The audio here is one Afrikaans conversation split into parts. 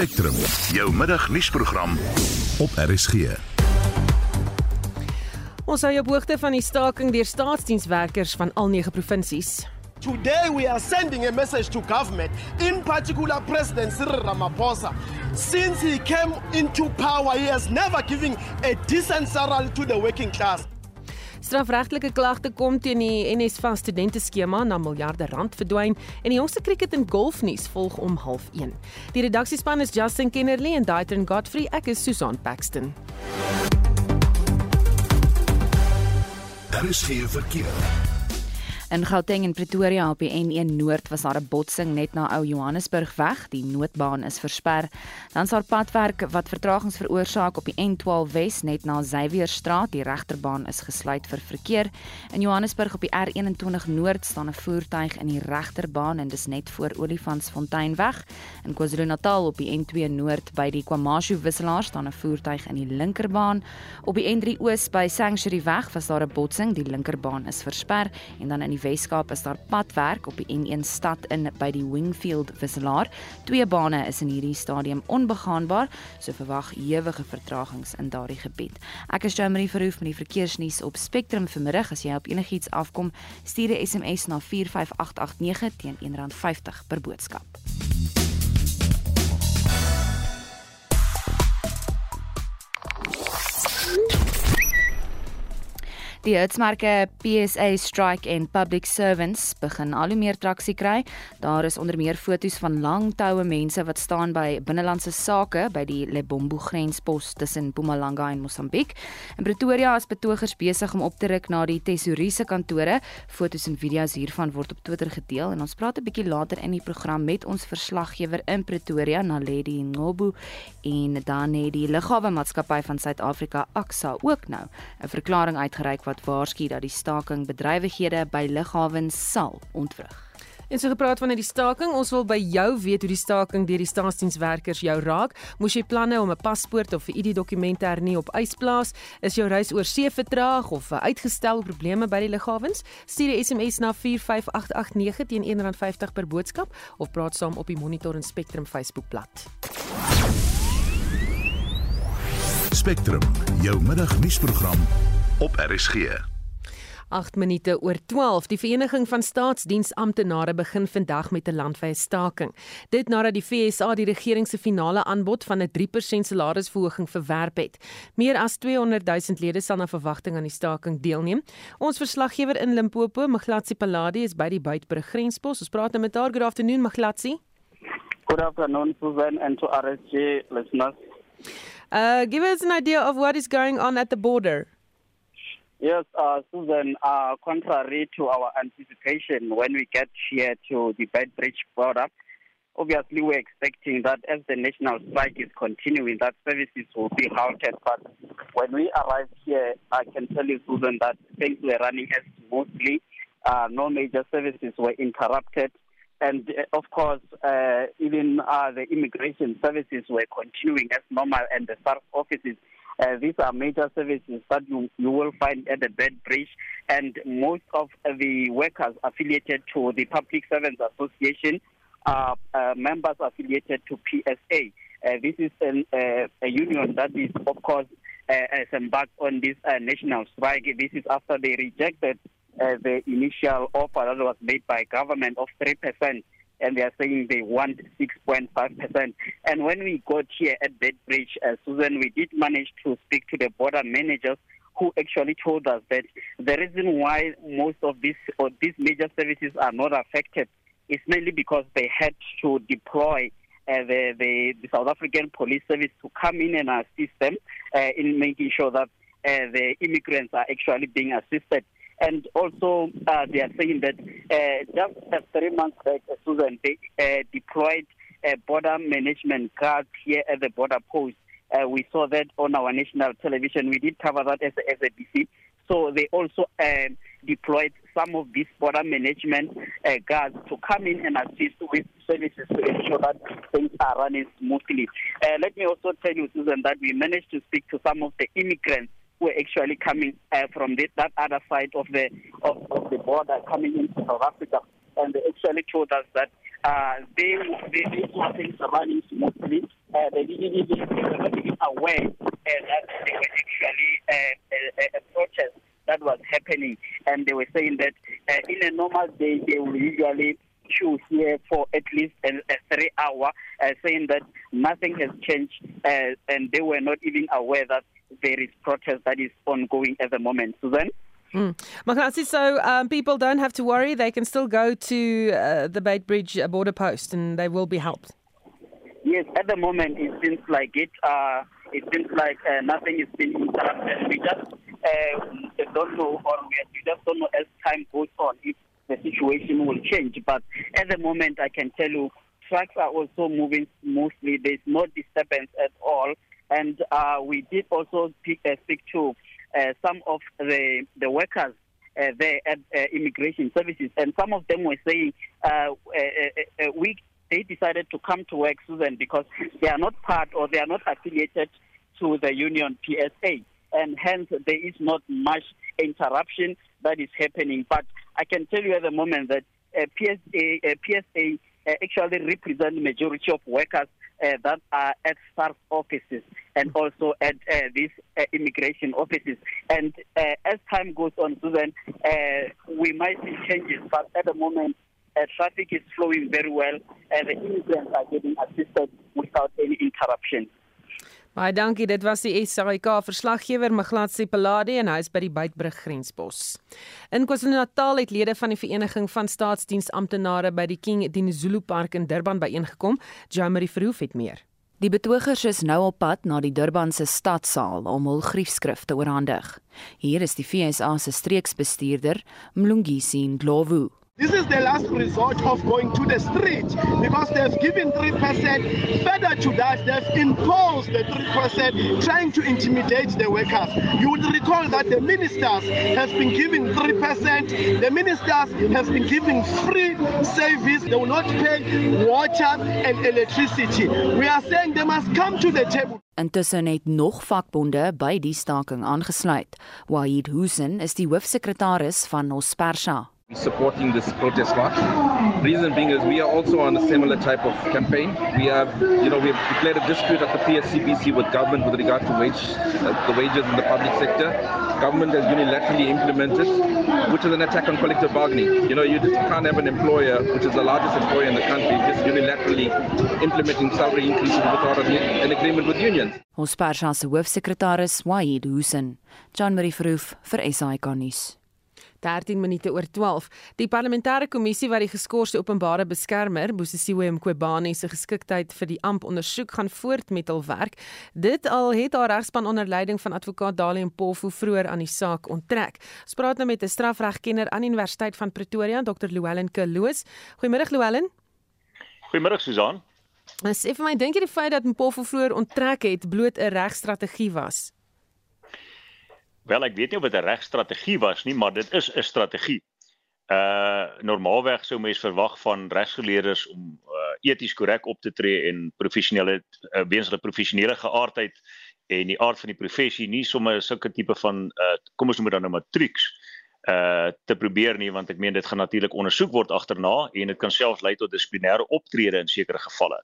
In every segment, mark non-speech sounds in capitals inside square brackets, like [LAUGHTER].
Spectrum, jou middagnuusprogram op RSG. Ons hou jou op hoogte van die staking deur staatsdienswerkers van al 9 provinsies. Today we are sending a message to government, in particular President Cyril Ramaphosa. Since he came into power, he has never given a decent salary to the working class. Strafregtelike klagte kom teen die NSFAS studente skema na miljarde rand verdwyn en die jongste cricket en golfnuus volg om 0.30. Die redaksiespan is Justin Kennerly en Daitrin Godfrey. Ek is Susan Paxton. Daar is geen verkeer. In Gauteng en Pretoria op die N1 Noord was daar 'n botsing net na Ou Johannesburg weg. Die noodbaan is versper. Dan is daar padwerk wat vertragings veroorsaak op die N12 Wes net na Xavierstraat. Die regterbaan is gesluit vir verkeer. In Johannesburg op die R21 Noord staan 'n voertuig in die regterbaan en dis net voor Olifantsfontein weg. In KwaZulu-Natal op die N2 Noord by die KwaMashu wisselaar staan 'n voertuig in die linkerbaan. Op die N3 Oos by Sanctuary weg was daar 'n botsing. Die linkerbaan is versper en dan in die Weskaap is daar padwerk op die N1 stad in by die Wingfield wisselaar. Twee bane is in hierdie stadium onbegaanbaar, so verwag ewige vertragings in daardie gebied. Ek is Jamie Verhoef met die verkeersnuus op Spectrum vanmiddag. As jy op enigiets afkom, stuur 'n SMS na 45889 teen R1.50 per boodskap. Die hitsmerke PSA Strike en Public Servants begin al hoe meer traksie kry. Daar is onder meer foto's van lang toue mense wat staan by binnelandse sake by die Lebombo grenspos tussen Mpumalanga en Mosambiek. In Pretoria is betogers besig om op te ruk na die tesourier kantore. Foto's en video's hiervan word op Twitter gedeel en ons praat 'n bietjie later in die program met ons verslaggewer in Pretoria, Naledi Ngobu, en dan het die Lughawe Maatskappy van Suid-Afrika, AXA, ook nou 'n verklaring uitgereik wat waarsku dat die staking bedrywighede by lughawens sal ontwrig. En so gepraat van hierdie staking, ons wil by jou weet hoe die staking deur die staatsdienswerkers jou raak. Moes jy planne om 'n paspoort of 'n ID-dokument hernie op ys plaas? Is jou reis oor see vertraag of uitgestel probleme by die lughawens? Stuur 'n SMS na 45889 teen R1.50 per boodskap of praat saam op die Monitor en Spectrum Facebookblad. Spectrum, jou middagnuusprogram op RSG. 8 minute oor 12. Die Vereniging van Staatsdiensamptenare begin vandag met 'n landwyse staking. Dit nadat die FSA die regering se finale aanbod van 'n 3% salarisverhoging verwerp het. Meer as 200 000 lede sal na verwagting aan die staking deelneem. Ons verslaggewer in Limpopo, Maglatsi Paladi, is by die Buitbrug grenspos. Ons praat nou met haar. Good afternoon, Maglatsi. Good afternoon, Susan, and to RSG listeners. Uh, give us an idea of what is going on at the border. Yes, uh, Susan, uh, contrary to our anticipation when we get here to the Bed Bridge border, obviously we're expecting that as the national strike is continuing, that services will be halted. But when we arrived here, I can tell you, Susan, that things were running as smoothly. Uh, no major services were interrupted. And uh, of course, uh, even uh, the immigration services were continuing as normal, and the SARS offices uh, these are major services that you, you will find at the bed bridge, and most of the workers affiliated to the Public Servants Association are uh, members affiliated to PSA. Uh, this is an, uh, a union that is, of course, uh, has embarked on this uh, national strike. This is after they rejected the initial offer that was made by government of 3% and they are saying they want 6.5%. And when we got here at Bedbridge, uh, Susan, we did manage to speak to the border managers who actually told us that the reason why most of these or these major services are not affected is mainly because they had to deploy uh, the, the, the South African police service to come in and assist them uh, in making sure that uh, the immigrants are actually being assisted. And also, uh, they are saying that uh, just three months back, uh, Susan, they uh, deployed border management guards here at the border post. Uh, we saw that on our national television. We did cover that as a SABC. So they also deployed some of these border management uh, guards to come in and assist with services to ensure that things are running smoothly. Uh, let me also tell you, Susan, that we managed to speak to some of the immigrants who are actually coming uh, from the, that other side of the of, of the border, coming into South Africa, and they actually told us that uh, they they, saw things running smoothly. uh, they didn't even they were even aware uh, that they were actually uh, a, a protest that was happening, and they were saying that uh, in a normal day they will usually queue here for at least a, a three hour, uh, saying that nothing has changed, uh, and they were not even aware that there is protest that is ongoing at the moment. Susan. Mm. Maklasi, so um, people don't have to worry. They can still go to uh, the Beitbridge border post and they will be helped. Yes, at the moment it seems like it. Uh, it seems like uh, nothing is being interrupted. We just uh, don't know, or we just don't know as time goes on if the situation will change. But at the moment, I can tell you, trucks are also moving smoothly. There's no disturbance at all. And uh, we did also speak, uh, speak to uh, some of the, the workers uh, there at uh, immigration services, and some of them were saying uh, we they decided to come to work, Susan, because they are not part or they are not affiliated to the union PSA, and hence there is not much interruption that is happening. But I can tell you at the moment that uh, PSA, uh, PSA uh, actually represent majority of workers uh, that are at SARS offices and also at uh, these uh, immigration offices. And as time goes on, Susan, we might see changes, but at the moment, traffic is flowing very well, and the immigrants are getting assisted without any interruption. Baie dankie. Dit was die SAIK verslaggewer Maglatsi Pelade en hy is by die Beitbrug grenspos. In KwaZulu-Natal het lede van die Vereniging van Staatsdiensamptenare by die King Dinizulu Park in Durban byeengekom. Jamari Verhoef het meer. Die betogers is nou op pad na die Durban se stadsaal om hul griefskrif te oorhandig. Hier is die FSA se streeksbestuurder, Mlungisi Ndlovu. This is the last resort of going to the street because they've given 3%. Further to that, they've imposed the 3%, trying to intimidate the workers. You would recall that the ministers have been given 3%. The ministers have been given free service. They will not pay water and electricity. We are saying they must come to the table. Intussen het nog vakbonde by die staking aangesluit. Wahid Hussein is die hoofsekretaris van Ospersha. Supporting this protest march. Reason being is we are also on a similar type of campaign. We have, you know, we've declared a dispute at the PSCBC with government with regard to wage, uh, the wages in the public sector. Government has unilaterally implemented, which is an attack on collective bargaining. You know, you just can't have an employer, which is the largest employer in the country, just unilaterally implementing salary increases without an agreement with unions. Ons persas se hoofsekretaris Wahid Hussein, Jean Marie Verhoef vir SAK nuus. 13 minute oor 12. Die parlementêre kommissie wat die geskorste openbare beskermer, Bosisiwe Mqobane se geskiktheid vir die amp ondersoek gaan voort met hul werk. Dit al het haar regspan onder leiding van advokaat Dalie Mpofu vroeër aan die saak onttrek. Ons praat nou met 'n strafregkenner aan Universiteit van Pretoria, Dr. Llewellyn Kloos. Goeiemôre Llewellyn. Goeiemôre Susan. Ek vir my dink jy die feit dat Mpofu vroeër onttrek het bloot 'n regstrategie was. Wel, ek weet nie of dit 'n regstrategie was nie, maar dit is 'n strategie. Uh normaalweg sou mens verwag van regsgeleerders om uh, eties korrek op te tree en professionele uh, weens hulle professionele geaardheid en die aard van die professie nie sommer sulke tipe van uh kom ons noem dit dan nou matrieks uh te probeer nie want ek meen dit gaan natuurlik ondersoek word agterna en dit kan selfs lei tot dissiplinêre optrede in sekere gevalle.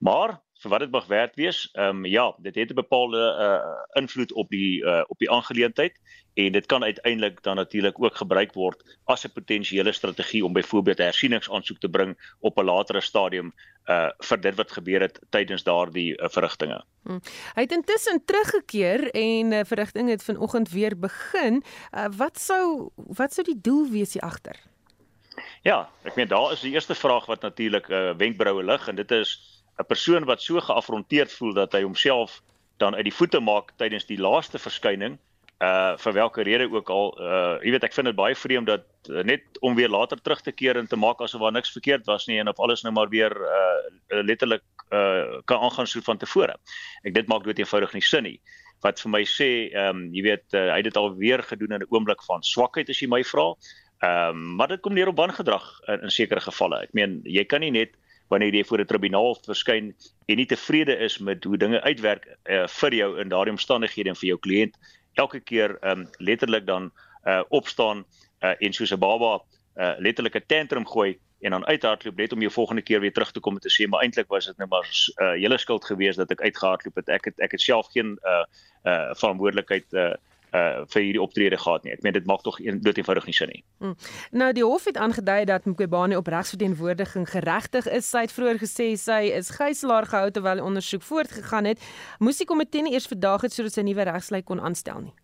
Maar vir wat dit mag werd wees. Ehm um, ja, dit het 'n bepaalde uh invloed op die uh op die aangeleentheid en dit kan uiteindelik dan natuurlik ook gebruik word as 'n potensiële strategie om byvoorbeeld 'n hersieningsaansoek te bring op 'n latere stadium uh vir dit wat gebeur het tydens daardie uh, verrigtinge. Hmm. Hy het intussen teruggekeer en uh, verrigtinge het vanoggend weer begin. Uh wat sou wat sou die doel wees hier agter? Ja, ek meen daar is die eerste vraag wat natuurlik uh wenkbroue lig en dit is 'n persoon wat so geafronteerd voel dat hy homself dan uit die voete maak tydens die laaste verskyning uh vir watter rede ook al uh jy weet ek vind dit baie vreemd dat uh, net om weer later terug te keer en te maak asof daar niks verkeerd was nie en of alles nou maar weer uh letterlik uh kan aangaan so van tevore. Ek dit maak dood eenvoudig nie sin nie. Wat vir my sê ehm um, jy weet uh, hy het dit al weer gedoen in 'n oomblik van swakheid as jy my vra. Ehm um, maar dit kom neer op wangedrag in, in sekere gevalle. Ek meen jy kan nie net wanneer jy voor 'n tribunaal verskyn en nie tevrede is met hoe dinge uitwerk uh, vir jou in daardie omstandighede en vir jou kliënt elke keer um, letterlik dan uh, opstaan uh, en soos 'n baba uh, letterlik 'n tantrum gooi en dan uithardloop net om jou volgende keer weer terug te kom en te sê maar eintlik was dit net maar 'n uh, hele skuld geweest dat ek uitgehardloop het. Ek het ek het self geen uh uh verantwoordelikheid uh uh vir hierdie optrede gehad nie. Ek meen dit maak tog dood eenvoudig nie sin nie. Hmm. Nou die hof het aangedui dat Mqobane op regsverteenwoordiging geregtig is. Sy het vroeër gesê sy is gijslaar gehou terwyl die ondersoek voortgegaan het. Moes die komitee nie eers vandag het sodat sy nuwe regslei kon aanstel nie.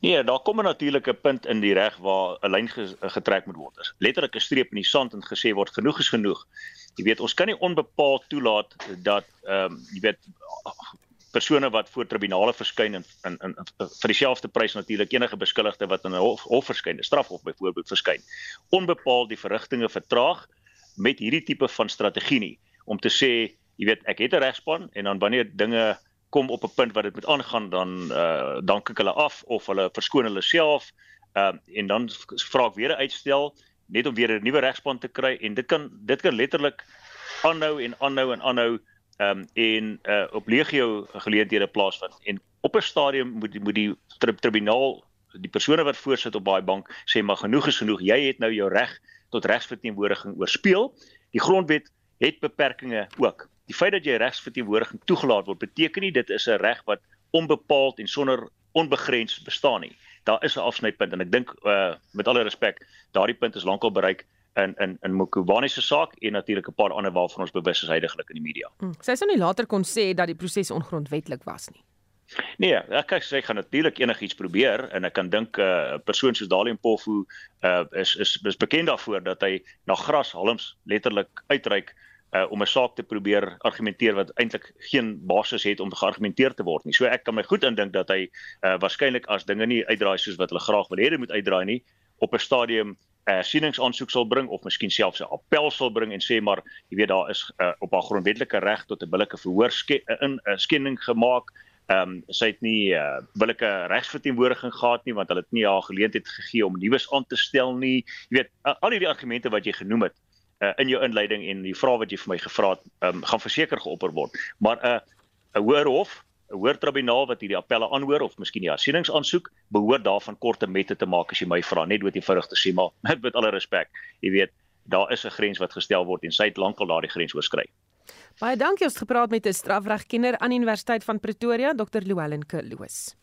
Nee, daar kom 'n natuurlike punt in die reg waar 'n lyn getrek moet word. Letterlik 'n streep in die sand en gesê word genoeg is genoeg. Jy weet, ons kan nie onbepaald toelaat dat ehm um, jy weet persone wat voor tribunale verskyn en in in vir dieselfde prys natuurlik enige beskuldigde wat in 'n hof, hof verskyn, 'n strafhof byvoorbeeld verskyn, onbepaald die verrigtinge vertraag met hierdie tipe van strategie nie. Om te sê, jy weet, ek het 'n regspan en dan wanneer dinge kom op 'n punt wat dit moet aangaan dan uh dan kyk hulle af of hulle verskoon hulle self uh, en dan vra ek weer 'n uitstel net om weer 'n nuwe regspan te kry en dit kan dit kan letterlik aanhou en aanhou en aanhou um en uh op legio geleenthede plaasvind. En op 'n stadium moet moet die tri tribunaal die persone wat voorsit op daai bank sê maar genoeg is genoeg. Jy het nou jou reg tot regsverteenwoordiging oorspeel. Die grondwet het beperkings ook. Die feit dat jy regsverteenwoordiging toegelaat word beteken nie dit is 'n reg wat onbepaald en sonder onbegrens bestaan nie. Daar is 'n afsnypunt en ek dink uh, met alle respek, daardie punt is lankal bereik in in in Mokubani se saak en natuurlik 'n paar ander waarvan ons bewus is heidaglik in die media. Hmm. Sy sou nie later kon sê dat die proses ongrondwetlik was nie. Nee, ek kyk sy gaan natuurlik enigiets probeer en ek kan dink 'n uh, persoon soos Dalian Pofu uh, is is is bekend daarvoor dat hy na gras halms letterlik uitreik uh, om 'n saak te probeer argumenteer wat eintlik geen basis het om geargumenteer te word nie. So ek kan my goed indink dat hy uh, waarskynlik as dinge nie uitdraai soos wat hulle graag wil hê dit moet uitdraai nie op 'n stadium 'n uh, sieningsaansoek sal bring of miskien selfs 'n appel sal bring en sê maar jy weet daar is uh, op haar grondwetlike reg tot 'n billike verhoor ske, in 'n uh, skending gemaak. Ehm um, sy het nie uh, billike regsverteenwoordiging gehad nie want hulle het nie haar geleentheid gegee om nuus aan te stel nie. Jy weet uh, al hierdie argumente wat jy genoem het uh, in jou inleiding en die vrae wat jy vir my gevra het, um, gaan verseker geopper word. Maar 'n uh, 'n hoër hof, 'n hoër tribunaal wat hierdie appelle aanhoor of miskien die hersieningsaansoek behoort daarvan korte mette te maak as jy my vra, net dood eenvoudig te sê maar [LAUGHS] met alle respek, jy weet, daar is 'n grens wat gestel word en sy het lankal daardie grens oorskry. Baie dankie ons gepraat met 'n strafregkenner aan die Universiteit van Pretoria, Dr. Louwelen Kloos.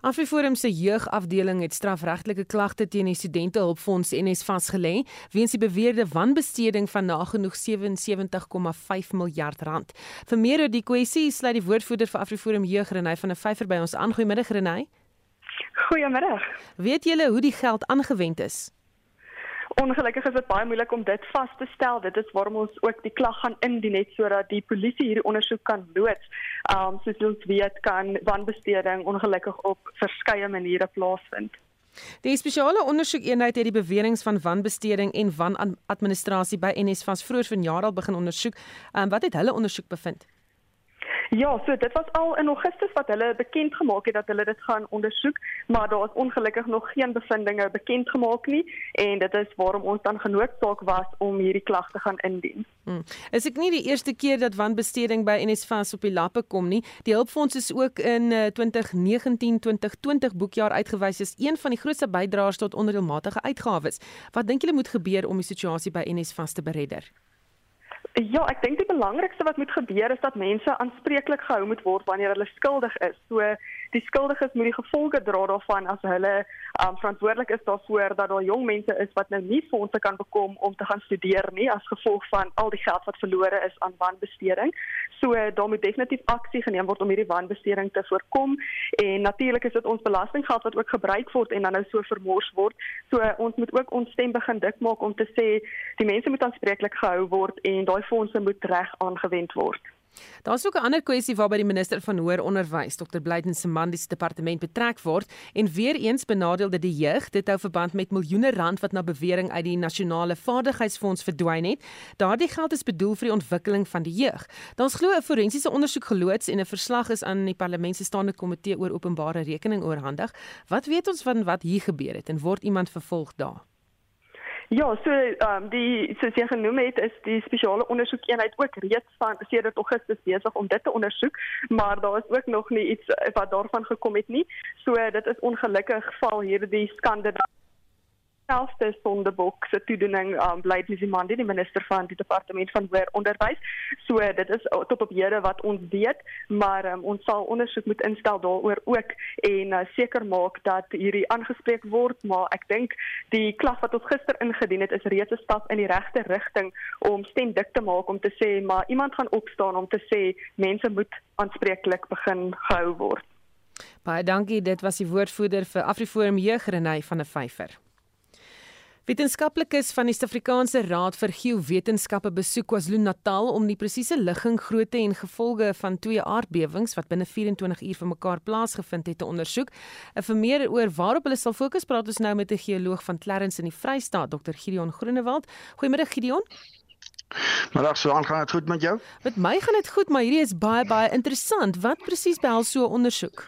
Afriforum se jeugafdeling het strafregtelike klagte teen die Studentehulpfonds NS vasgelê weens die beweerde wanbesteding van nagenoeg 77,5 miljard rand. Vir meer oor die kwessie sluit die woordvoerder vir Afriforum Jeug Renay van 'n vyfer by ons aan. Goeiemiddag Renay. Goeiemiddag. Weet julle hoe die geld aangewend is? Ongelukkig is dit baie moeilik om dit vas te stel. Dit is waarom ons ook die klag gaan indien net sodat die polisie hierdie ondersoek kan loods. Um soos ons weet kan wanbesteding ongelukkig op verskeie maniere plaasvind. Die spesiale ondersoekeenheid het die beweringe van wanbesteding en wanadministrasie by NSFAS vroeër vanjaar al begin ondersoek. Um wat het hulle ondersoek bevind? Ja, so dit was al in Augustus wat hulle bekend gemaak het dat hulle dit gaan ondersoek, maar daar is ongelukkig nog geen bevindinge bekend gemaak nie en dit is waarom ons dan genoodsaak was om hierdie klag te gaan indien. Hmm. Is ek nie die eerste keer dat wanbesteding by NSFAS op die lappe kom nie. Die hulpfonds is ook in 2019-2020 eh, boekjaar uitgewys as een van die grootste bydraers tot onderdeelmatige uitgawes. Wat dink julle moet gebeur om die situasie by NSFAS te beredder? Ja, ek dink die belangrikste wat moet gebeur is dat mense aanspreeklik gehou moet word wanneer hulle skuldig is. So die skuldiges moet die gevolge dra daarvan as hulle um, verantwoordelik is daarvoor dat daar jong mense is wat nou nie fondse kan bekom om te gaan studeer nie as gevolg van al die geld wat verlore is aan wanbesteding. So daar moet definitief aksie geneem word om hierdie wanbesteding te voorkom en natuurlik is dit ons belastinggeld wat ook gebruik word en dan nou so vermors word. So ons moet ook ons stem begin dik maak om te sê die mense moet aanspreeklik gehou word en daai fondse moet reg aangewend word. Daar's ook 'n ander kwessie waarby die minister van hoër onderwys, Dr. Blyden Semandi se departement betrek word en weer eens benadeelde die jeug. Dit hou verband met miljoene rand wat na bewering uit die nasionale vaardigheidsfonds verdwyn het. Daardie geld is bedoel vir die ontwikkeling van die jeug. Daar's glo 'n forensiese ondersoek geloods en 'n verslag is aan die parlement se staande komitee oor openbare rekening oorhandig. Wat weet ons van wat hier gebeur het en word iemand vervolg daar? Ja, so ehm um, die soos jy genoem het, is die spesiale ondersoekeenheid ook reeds van sedert Augustus besig om dit te ondersoek, maar daar is ook nog nie iets wat daarvan gekom het nie. So dit is ongelukkig val hierdie skande selfde sondebok se toedoening um, bly Nisimandi die minister van die departement van hoër onderwys. So dit is tot op hede wat ons weet, maar um, ons sal ondersoek moet instel daaroor ook en uh, seker maak dat hierdie aangespreek word, maar ek dink die klag wat ons gister ingedien het is reeds 'n stap in die regte rigting om stem dik te maak om te sê maar iemand gaan opstaan om te sê mense moet aanspreeklik begin gehou word. Baie dankie, dit was die woordvoerder vir Afriforum Jeugrenay van 'n vyfer. Wetenskaplikes van die Suid-Afrikaanse Raad vir Geowetenskappe besoek KwaZulu-Natal om die presiese ligging, grootte en gevolge van twee aardbewings wat binne 24 uur vir mekaar plaasgevind het te ondersoek. En vir meer oor waarop hulle sal fokus, praat ons nou met 'n geoloog van Clarence in die Vrystaat, Dr. Gideon Groenewald. Goeiemiddag Gideon. Maar ag, so aangaan dit goed met jou? Met my gaan dit goed, maar hierdie is baie baie interessant. Wat presies behels so 'n ondersoek?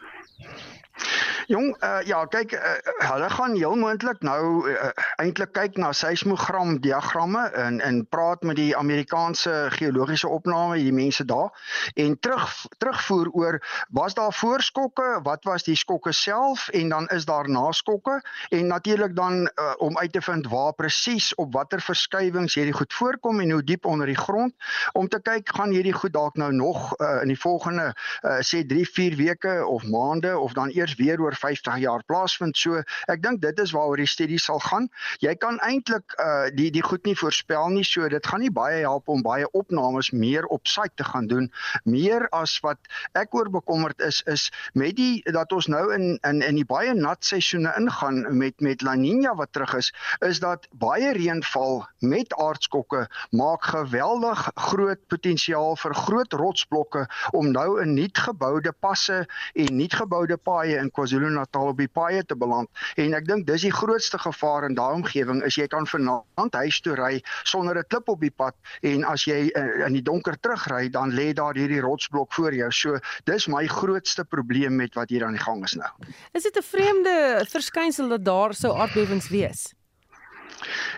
Jong, uh, ja, kyk, uh, hulle gaan heel moontlik nou uh, eintlik kyk na seismogram diagramme en en praat met die Amerikaanse geologiese opname, die mense daar en terug terugvoer oor was daar voorskokke, wat was die skokke self en dan is daar naskokke en natuurlik dan uh, om uit te vind waar presies op watter verskywings hierdie goed voorkom en hoe diep onder die grond om te kyk gaan hierdie goed dalk nou nog uh, in die volgende uh, sê 3, 4 weke of maande of dan eers weer oor 50 jaar plaasvind. So ek dink dit is waaroor die studie sal gaan. Jy kan eintlik uh die die goed nie voorspel nie. So dit gaan nie baie help om baie opnames meer op site te gaan doen. Meer as wat ek oor bekommerd is is met die dat ons nou in in in die baie nat seisoene ingaan met met La Nina wat terug is, is dat baie reënval met aardskokke maak geweldig groot potensiaal vir groot rotsblokke om nou in nuut geboude passe en nuut geboude paaie in KwaZulu-Natal op die paaie te beland. En ek dink dis die grootste gevaar in daai omgewing is jy kan vanaand huis toe ry sonder 'n klip op die pad en as jy uh, in die donker terugry dan lê daar hierdie rotsblok voor jou. So dis my grootste probleem met wat hier aan die gang is nou. Is dit 'n vreemde verskynsel dat daar sou aardbewings wees?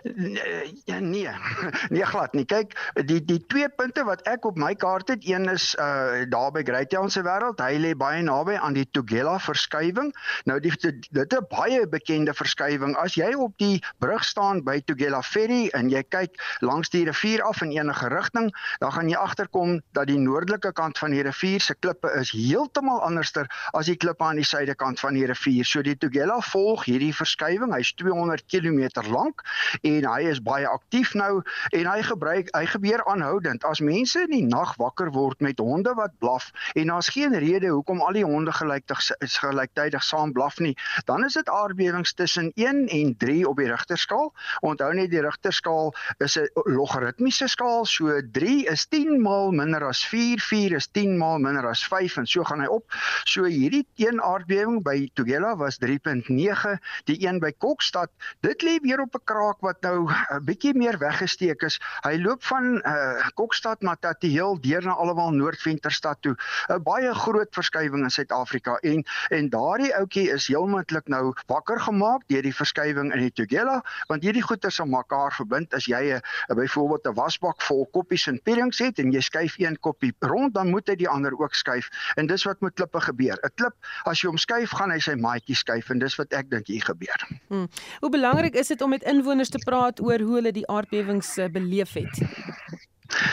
Nee. [LAUGHS] Nee glad nie. Kyk, die die twee punte wat ek op my kaart het, een is uh daar by Greytown se wêreld. Hy lê baie naby aan die Tugela verskywing. Nou die dit 'n baie bekende verskywing. As jy op die brug staan by Tugela Ferry en jy kyk langs die rivier af in enige rigting, dan gaan jy agterkom dat die noordelike kant van die rivier se klippe is heeltemal anderster as die klippe aan die suidekant van die rivier. So die Tugela volg hierdie verskywing. Hy's 200 km lank hy is baie aktief nou en hy gebruik hy gebeur aanhoudend. As mense in die nag wakker word met honde wat blaf en daar's geen rede hoekom al die honde gelyktydig is gelyktydig saam blaf nie dan is dit aardbewings tussen 1 en 3 op die Richterskaal. Onthou net die Richterskaal is 'n logaritmiese skaal so 3 is 10 maal minder as 4 4 is 10 maal minder as 5 en so gaan hy op. So hierdie een aardbewing by Tugela was 3.9 die een by Kokstad dit lê weer op 'n kraak wat nou 'n bietjie meer weggesteek is. Hy loop van uh, Kokstad na Tatiheel deur na alwel Noordventerstad toe. 'n Baie groot verskywing in Suid-Afrika en en daardie ouetjie is heelmoontlik nou wakker gemaak deur die verskywing in die Tugela want hierdie goeie sal mekaar verbind as jy 'n byvoorbeeld 'n wasbak vol koppies en puddings het en jy skuif een koppie rond dan moet hy die ander ook skuif en dis wat met klippe gebeur. 'n Klip as jy hom skuif gaan hy sy maatjie skuif en dis wat ek dink hier gebeur. Hmm. Hoe belangrik is dit om met inwoners te praat oor hoe hulle die aardbewings eh, beleef het.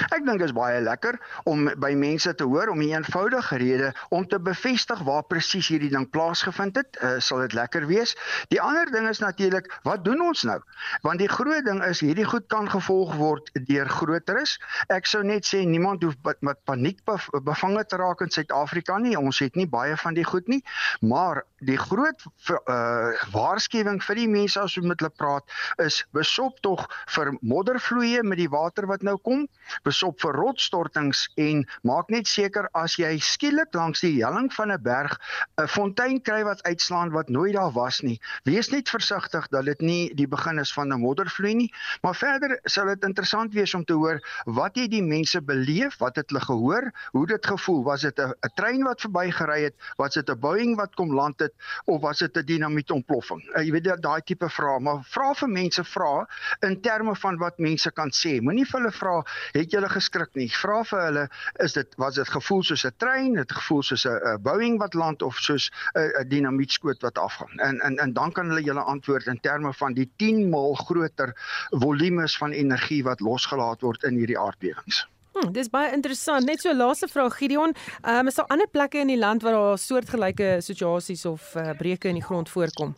Ek dink dit is baie lekker om by mense te hoor om 'n eenvoudige rede om te bevestig waar presies hierdie ding plaasgevind het, uh, sal dit lekker wees. Die ander ding is natuurlik, wat doen ons nou? Want die groot ding is hierdie goed kan gevolg word deur groteres. Ek sou net sê niemand hoef met paniek bevange te raak in Suid-Afrika nie. Ons het nie baie van die goed nie, maar die groot uh, waarskuwing vir die mense as ons met hulle praat is besop tog vir moddervloeie met die water wat nou kom besop vir rotsstortings en maak net seker as jy skielik langs die helling van 'n berg 'n fontein kry wat uitslaan wat nooit daar was nie. Wees net versigtig dat dit nie die begin is van 'n moddervloei nie, maar verder sal dit interessant wees om te hoor wat het die mense beleef, wat het hulle gehoor, hoe dit gevoel, was dit 'n trein wat verbygery het, was dit 'n Boeing wat kom land het of was dit 'n dinamitoontploffing? Uh, jy weet daai tipe vrae, maar vra vir mense vra in terme van wat mense kan sê. Moenie vir hulle vra het het julle geskrik nie. Vra vir hulle, is dit was dit gevoel soos 'n trein, het gevoel soos 'n Boeing wat land of soos 'n dinamietskoot wat afgaan? En en en dan kan hulle julle antwoord in terme van die 10 maal groter volumes van energie wat losgelaat word in hierdie aardbewings. Hmm, dis baie interessant. Net so laaste vraag Gideon, um, is daar ander plekke in die land waar daar soortgelyke situasies of uh, breuke in die grond voorkom?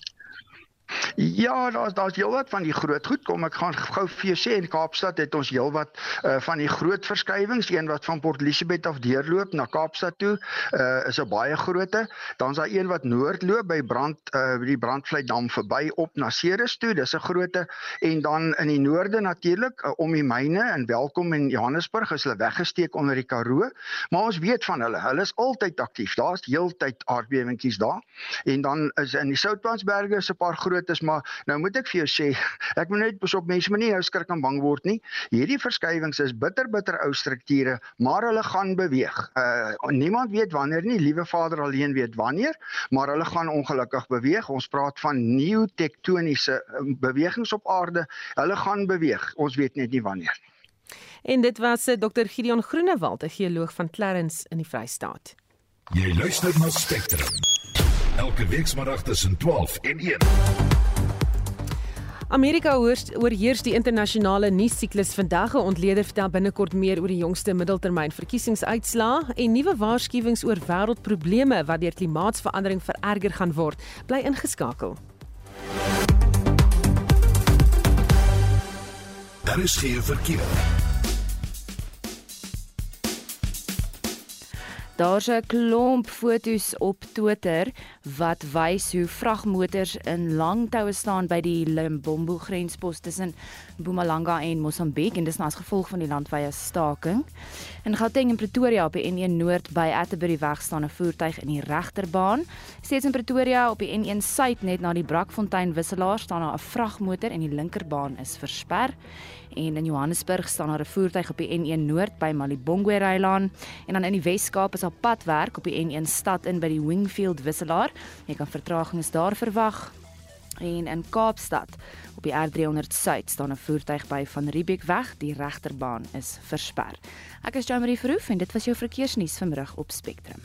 Ja, daar's daar's heelwat van die groot goed. Kom ek gaan gou vir jou sê in Kaapstad het ons heelwat uh, van die groot verskywings, een wat van Port Elizabeth af deurloop na Kaapstad toe, uh, is 'n baie grootte. Dan's daar een wat noord loop by Brand uh, by die Brandvlei dam verby op na Ceres toe. Dis 'n grootte en dan in die noorde natuurlik uh, om die myne in Welkom en Johannesburg is hulle weggesteek onder die Karoo, maar ons weet van hulle. Hulle is altyd aktief. Daar's heeltyd aardbewingkies daar. En dan is in die Soutpansberge is 'n paar groot groot is, maar nou moet ek vir jou sê, ek moet net besop mense moet nie nou skrik en bang word nie. Hierdie verskywings is bitter bitter ou strukture, maar hulle gaan beweeg. Uh niemand weet wanneer nie, liewe Vader alleen weet wanneer, maar hulle gaan ongelukkig beweeg. Ons praat van nuwe tektoniese um, bewegings op aarde. Hulle gaan beweeg. Ons weet net nie wanneer nie. En dit was se uh, Dr Gideon Groenewald, 'n geoloog van Clarence in die Vrystaat. Jy luister na Spectrum. Elke weekmiddag tussen 12 en 1. Amerika oorheers die internasionale nuussiklus vandag. 'n Ontleder vertel binnekort meer oor die jongste middeltermyn verkiesingsuitslae en nuwe waarskuwings oor wêreldprobleme wat deur klimaatsverandering vererger gaan word. Bly ingeskakel. Daar is geen verkeer. Daar's 'n klomp foto's op Twitter wat wys hoe vragmotors in lang toue staan by die Limbombo grenspos tussen Mpumalanga en Mosambiek en dis nou as gevolg van die landwyse staking. In Gauteng en Pretoria op die N1 Noord by Atterbury weg staan 'n voertuig in die regterbaan. Steeds in Pretoria op die N1 Suid net na die Brakfontein wisselaar staan daar 'n vragmotor en die linkerbaan is versper. En in Johannesburg staan daar 'n voertuig op die N1 Noord by Malibongwe Rylaan en dan in die Wes-Kaap is daar padwerk op die N1 stad in by die Wingfield wisselaar. Jy kan vertragings daar verwag. En in Kaapstad op die R300 Suid staan 'n voertuig by van Riebeek weg, die regterbaan is versper. Ek is Jamie Verhoef en dit was jou verkeersnuus vanmiddag op Spectrum.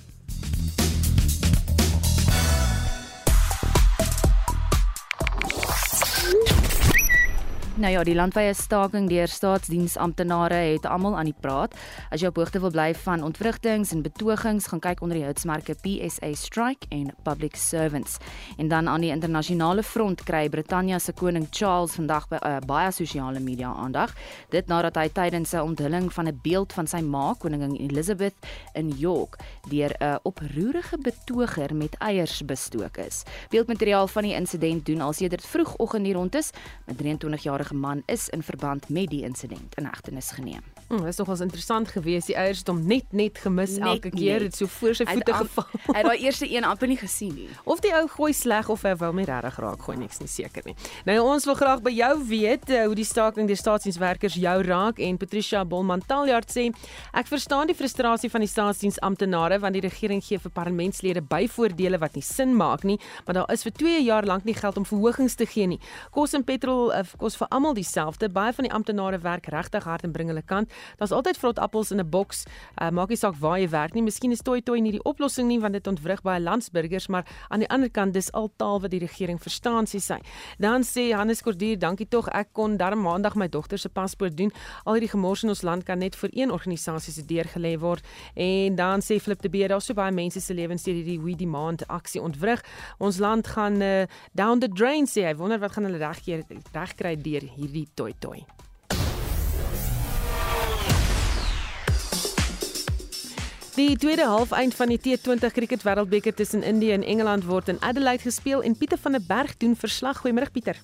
Nou ja, die landwyse staking deur staatsdiensamptenare het almal aan die praat. As jy op hoogte wil bly van ontwrigtinge en betogings, gaan kyk onder die hitsmerke PSA Strike en Public Servants. En dan aan die internasionale front kry Brittanje se koning Charles vandag by uh, baie sosiale media aandag. Dit nadat hy tydens 'n onthulling van 'n beeld van sy ma, koningin Elizabeth in York, deur 'n uh, oproerige betoger met eiers bestook is. Beeldmateriaal van die insident doen al sedert vroegoggend hier rond is met 23 jaar 'n man is in verband met die insident in hegtenis geneem. Hmm, dit is nogals interessant geweest. Die eiers het hom net net gemis net, elke keer. Dit so voor sy voete geval. [LAUGHS] Hy het daai eerste een amper nie gesien nie. Of die ou gooi sleg of hy wou met regtig raak gooi, niks nie seker nie. Nou ons wil graag by jou weet uh, hoe die staking deur staatsdienswerkers jou raak en Patricia Bolmantaljard sê, ek verstaan die frustrasie van die staatsdiensamptenare want die regering gee vir parlementslede byvoordele wat nie sin maak nie, maar daar is vir 2 jaar lank nie geld om verhogings te gee nie. Kos en petrol uh, kos vir almal dieselfde. Baie van die amptenare werk regtig hard en bring hulle kant. Daar's altyd vrot appels in 'n boks. Uh, maak nie saak waar jy werk nie. Miskien is toi toi nie die oplossing nie want dit ontwrig baie landsburgers, maar aan die ander kant dis al taal wat die regering verstaan sê sy. Dan sê Hannes Kordier, dankie tog ek kon darm maandag my dogter se paspoort doen. Al hierdie gemors in ons land kan net vir een organisasie se deur gelê word. En dan sê Flip de Beer, daar's so baie mense se lewens deur hierdie We Demand aksie ontwrig. Ons land gaan uh, down the drain sê hy. Wonder wat gaan hulle regkeer regkry deur hierdie toi toi. Die tweede halfeind van die T20 Cricket Wêreldbeker tussen Indië en Engeland word in Adelaide gespeel en Pieter van der Berg doen verslag. Goeiemôre Pieter.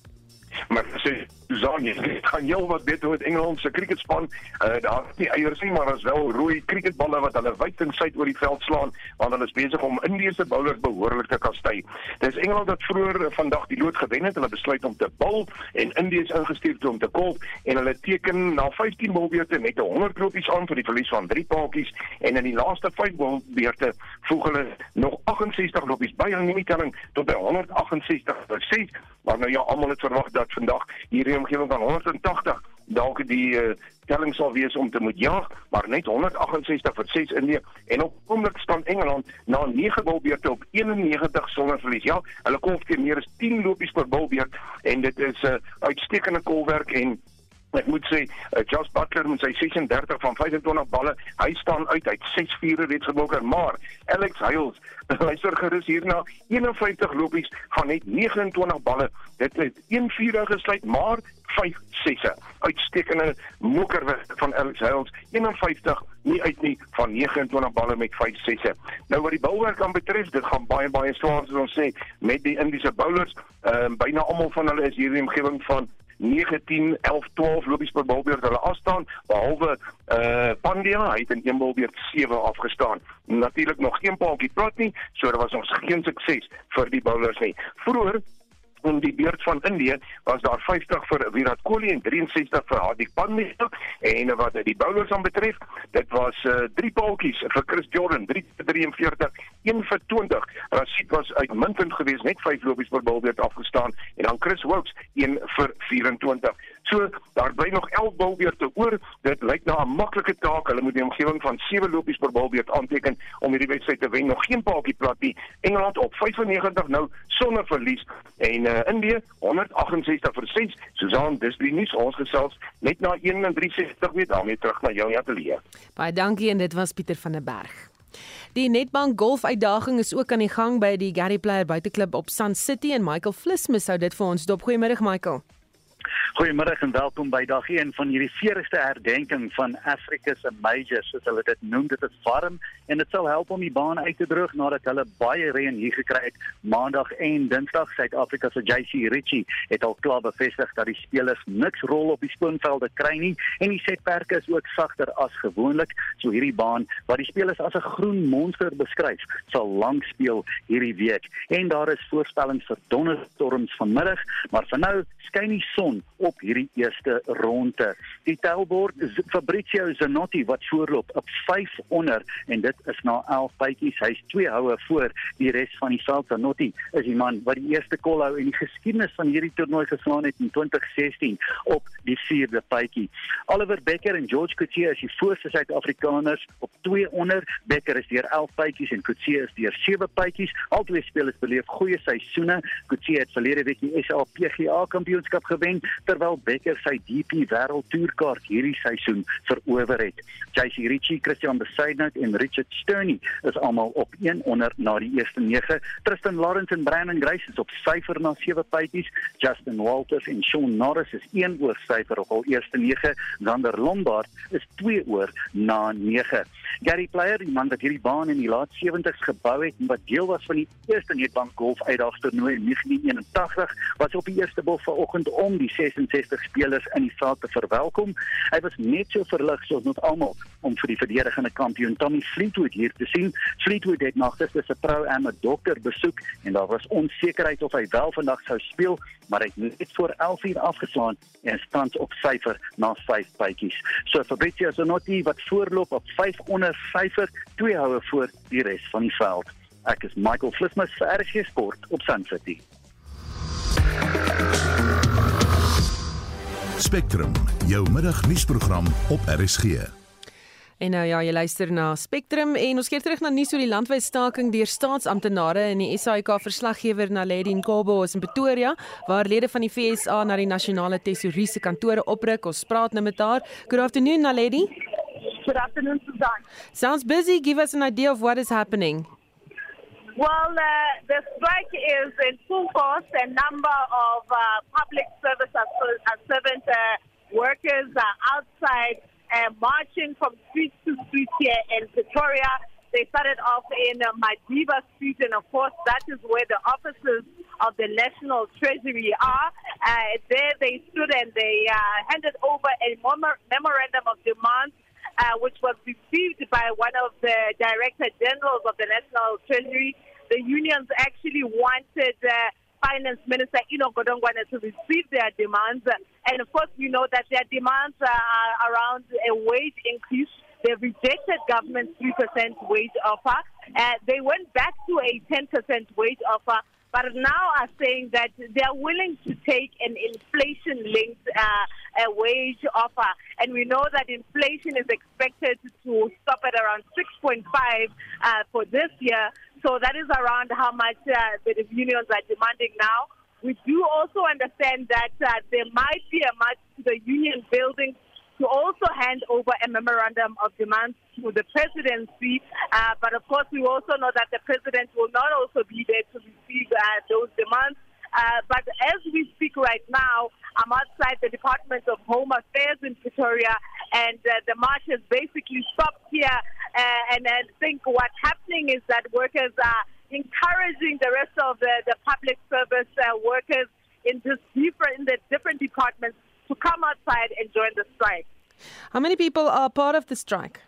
Maar sê dit gaan heel wat beter met Engeland se cricketspan. Uh daar is nie eiers nie, maar is wel rooi cricketballe wat hulle wyd en suid oor die veld slaan, want hulle is besig om Indiese bowlers behoorlik te kastei. Dis Engeland wat vroeër vandag die lood gewen het. Hulle besluit om te bowl en Indië is ingestuur om te kolf en hulle teken na 15 bolbeurte met 'n 100 knopies aan vir die verlies van 3 paadjies en in die laaste 5 bolbeurte voeg hulle nog 68 knopies by aan die telling tot by 168 vir 6 maar nou ja almal het verwag dat vandag hierdie omgewing van 180 dalk die uh, telling sal wees om te moet jag, maar net 168 vir 6 Indië en op oomblik staan Engeland na 9 bilbeurte op 91 sonder verlies. Ja, hulle kom teen meer as 10 lopies per bilbeurt en dit is 'n uh, uitstekende kolwerk en Ek moet sê, uh, Josh Butler met sy 36 van 25 balle, hy staan uit, hy het 6 vure reeds geblokker, maar Alex Hales, [LAUGHS] luister gerus hierna, 51 lopies van net 29 balle. Dit het 1 vure gesluit, maar 5 sesse. Uitstekende mokerwerk van Alex Hales, 51 nie uit nie van 29 balle met 5 sesse. Nou wat die bouwerk aan betref, dit gaan baie baie swaar soos ons sê met die Indiese bowlers. Ehm uh, byna almal van hulle is hier in die omgewing van 9 10 11 12 lopies per balbeurt hulle afstaan behalwe uh Pandya hy het in een balbeurt 7 afgestaan. Natuurlik nog geen paaltjie plat nie so daar was ons geen sukses vir die bowlers nie. Vroeër in die beurt van Indië was daar 50 vir Virat Kohli en 63 vir Hardik Pandya. En wat die bowlers aan betref dit was uh, drie paaltjies vir Chris Jordan 3 43 1 vir 20 Rashid was uitmuntend geweest net 5 lopies per balbeurt afgestaan. En dan Chris Wilkes 1 vir 24 so daar bly nog 11 balbeurte oor dit lyk na 'n maklike taak hulle moet die omgewing van 7 lopies per balbeurt aanteken om hierdie wedstryd te wen nog geen paaltjie plat nie Engeland op 95 nou sonder verlies en uh, Indië 168 vir 6. Susan, dis die nuus ons gesels net na 1:63 weer daarmee terug na jou ateljee. Baie dankie en dit was Pieter van der Berg. Die Netbank Golf uitdaging is ook aan die gang by die Gary Player Buiteklub op Sun City en Michael Flismus hou dit vir ons dop. Goeiemôre Michael. Goeiemôre en welkom by dag 1 van hierdie 40ste herdenking van Africa se Majors, soos hulle dit noem. Dit is warm en dit sal help om die baan uit te droog nadat hulle baie reën hier gekry het Maandag en Dinsdag. Suid-Afrika se JC Ritchie het al klaar bevestig dat die spelers niks rol op die spoonvelde kry nie en die setperke is ook sagter as gewoonlik. So hierdie baan wat die spelers as 'n groen monster beskryf, sal lank speel hierdie week. En daar is voorspellings vir donderstorms vanmiddag, maar vir nou skyn die son op hierdie eerste ronde. Die tellbord is Fabrizio Zanotti wat voorloop op 5 onder en dit is na 11 bytjies. Hy's 2 houe voor die res van die veld. Zanotti is die man wat die eerste kol hou in die geskiedenis van hierdie toernooi geslaan het in 2016 op die 4de bytjie. Oliver Becker en George Coetzee is die voorste Suid-Afrikaners op 2 onder. Becker is deur 11 bytjies en Coetzee is deur 7 bytjies. Albei spelers beleef goeie seisoene. Coetzee het verlede week die SA PGA kampioenskap gewen terwyl Becker sy DP Wêreld Tourkaart hierdie seisoen verower het. JC Ritchie, Christian Besaidnout en Richard Sterney is almal op 1 onder na die eerste 9. Tristan Lawrence en Brandon Grace is op syfer na 7 puitjies. Justin Walters en Sean Norris is 1 oor syfer op al eerste 9. Zander Lombard is 2 oor na 9. Gary Player, die man wat hierdie baan in die laat 70s gebou het en wat deel was van die eerste Nedbank Golf uitdagingstoernooi in 1981, was op die eerste bal vanoggend om die 66 spelers in die veld te verwelkom. Hy was net so verlig soos ons almal om vir die verdedigende kampioen Tommy Fleetwood hier te sien. Fleetwood het nog gister se pro-am dokter besoek en daar was onsekerheid of hy wel vandag sou speel, maar hy het net voor 11:00 afgeslaan en stand op syfer na 5 bytjies. So Fabrizio Zanotti wat voorloop op 5 onder syfer, twee houe voor die res van die veld. Ek is Michael Flismus vir RSG Sport op Sun City. Spectrum, jou middagnuusprogram op RSG. En nou ja, jy luister na Spectrum en ons keer terug na nuus oor die landwyse staking deur staatsamptenare en die SAIK verslaggewer Naledi Nkobo is in Pretoria waar lede van die FSA na die nasionale tesourier se kantore opruk. Ons praat nou met haar. Good afternoon Naledi. Good afternoon Susan. Sounds busy. Give us an idea of what is happening. Well, uh, the strike is in full force. A number of uh, public service servant uh, workers are outside uh, marching from street to street here in Pretoria. They started off in uh, Madiba Street, and of course, that is where the offices of the National Treasury are. Uh, there they stood and they uh, handed over a mem- memorandum of demands. Uh, which was received by one of the Director Generals of the National Treasury. The unions actually wanted uh, Finance Minister Ino Godongwana to receive their demands. And of course, we know that their demands are around a wage increase. They rejected government's 3% wage offer. Uh, they went back to a 10% wage offer. But now are saying that they are willing to take an inflation-linked uh, wage offer. And we know that inflation is expected to stop at around 6.5 uh, for this year. So that is around how much uh, the unions are demanding now. We do also understand that uh, there might be a match to the union building to also hand over a memorandum of demands to the presidency. Uh, but of course, we also know that the president will not also be there to receive uh, those demands. Uh, but as we speak right now, I'm outside the Department of Home Affairs in Pretoria, and uh, the march has basically stopped here. Uh, and I think what's happening is that workers are encouraging the rest of the, the public service uh, workers in just different in the different departments to come outside and join the strike. How many people are part of the strike?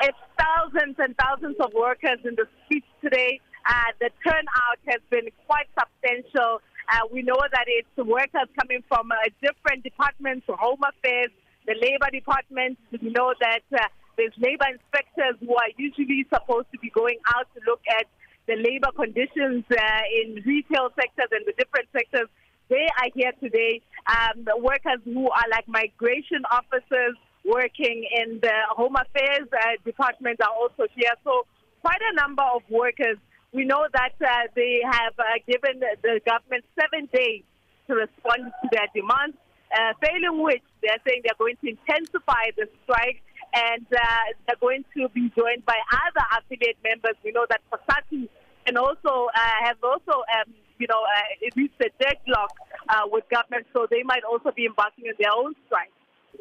It's thousands and thousands of workers in the streets today. Uh, the turnout has been quite substantial. Uh, we know that it's workers coming from uh, different departments, Home Affairs, the Labor Department. We know that uh, there's labor inspectors who are usually supposed to be going out to look at the labor conditions uh, in retail sectors and the different sectors. They are here today. Um, workers who are like migration officers working in the Home Affairs uh, Department are also here. So quite a number of workers. We know that uh, they have uh, given the government seven days to respond to their demands, uh, failing which they're saying they're going to intensify the strike and uh, they're going to be joined by other affiliate members. We know that Pasati and also uh, have also, um, you know, uh, reached a deadlock uh, with government, so they might also be embarking on their own strike.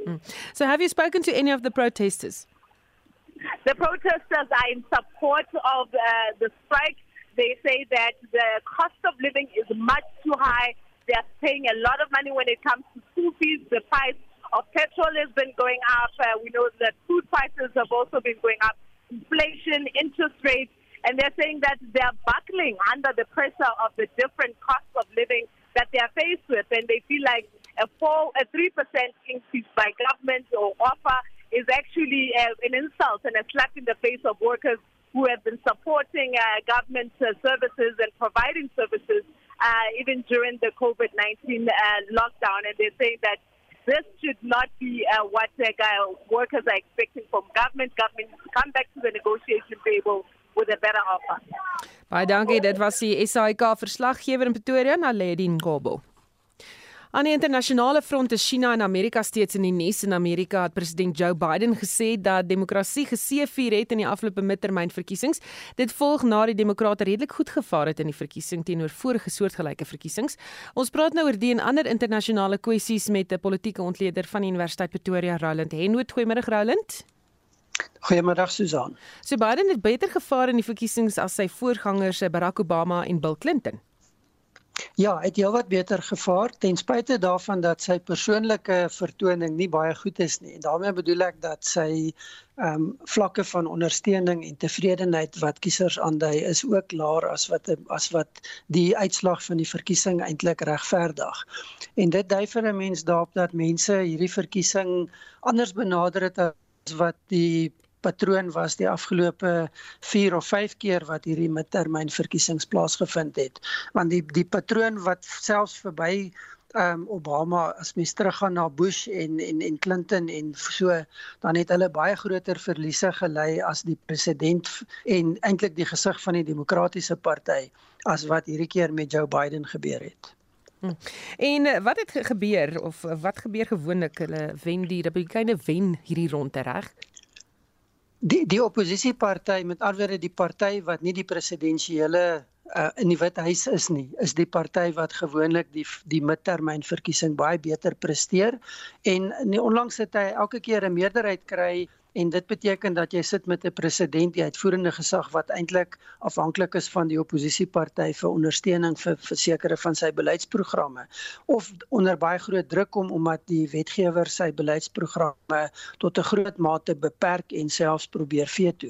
Mm. So, have you spoken to any of the protesters? The protesters are in support of uh, the strike. They say that the cost of living is much too high. They are paying a lot of money when it comes to school fees. The price of petrol has been going up. Uh, we know that food prices have also been going up. Inflation, interest rates, and they're saying that they're buckling under the pressure of the different costs of living that they are faced with, and they feel like a four, a three percent increase by government or offer is actually uh, an insult and a slap in the face of workers who have been supporting uh, government uh, services and providing services uh, even during the COVID 19 uh, lockdown. And they're saying that this should not be uh, what workers are expecting from government. Government come back to the negotiation table with a better offer. Baie dankie. Dit was die SAIK verslaggewer in Pretoria, Naledi Ngobo. Aan die internasionale front is China en Amerika steeds in die nuus. In Amerika het president Joe Biden gesê dat demokrasie geseëvier het in die afgelope midtermynverkiesings. Dit volg na die demokrate redelik goed gevaar het in die verkiesing teenoor vorige soortgelyke verkiesings. Ons praat nou oor die en ander internasionale kwessies met 'n politieke ontleder van die Universiteit Pretoria, Roland Henwood. Goeiemôre Roland. Goeiemiddag Susan. So Biden het beter gevaar in die verkiesings as sy voorgangers Barack Obama en Bill Clinton. Ja, hy het heelwat beter gevaar ten spyte daarvan dat sy persoonlike vertoning nie baie goed is nie. En daarmee bedoel ek dat sy ehm um, vlakke van ondersteuning en tevredenheid wat kiesers aandui is ook laer as wat as wat die uitslag van die verkiesing eintlik regverdig. En dit dui vir 'n mens daarop dat mense hierdie verkiesing anders benader het as wat die patroon was die afgelope 4 of 5 keer wat hierdie midtermyn verkiesings plaasgevind het want die die patroon wat selfs verby um, Obama as mens teruggaan na Bush en en en Clinton en so dan het hulle baie groter verliese gelei as die president en eintlik die gesig van die demokratiese party as wat hierdie keer met Joe Biden gebeur het. Hm. En eh, wat het gebeur of wat gebeur gewoonlik hulle wen die Republikeine wen hierdie ronde reg? Die die oppositieparty met alweer die party wat nie die presidensiële uh, in die Withuis is nie, is die party wat gewoonlik die die midtermynverkiesing baie beter presteer en in die onlangse tyd elke keer 'n meerderheid kry en dit beteken dat jy sit met 'n president die uitvoerende gesag wat eintlik afhanklik is van die oppositieparty vir ondersteuning vir versekerde van sy beleidsprogramme of onder baie groot druk kom omdat die wetgewer sy beleidsprogramme tot 'n groot mate beperk en selfs probeer veto.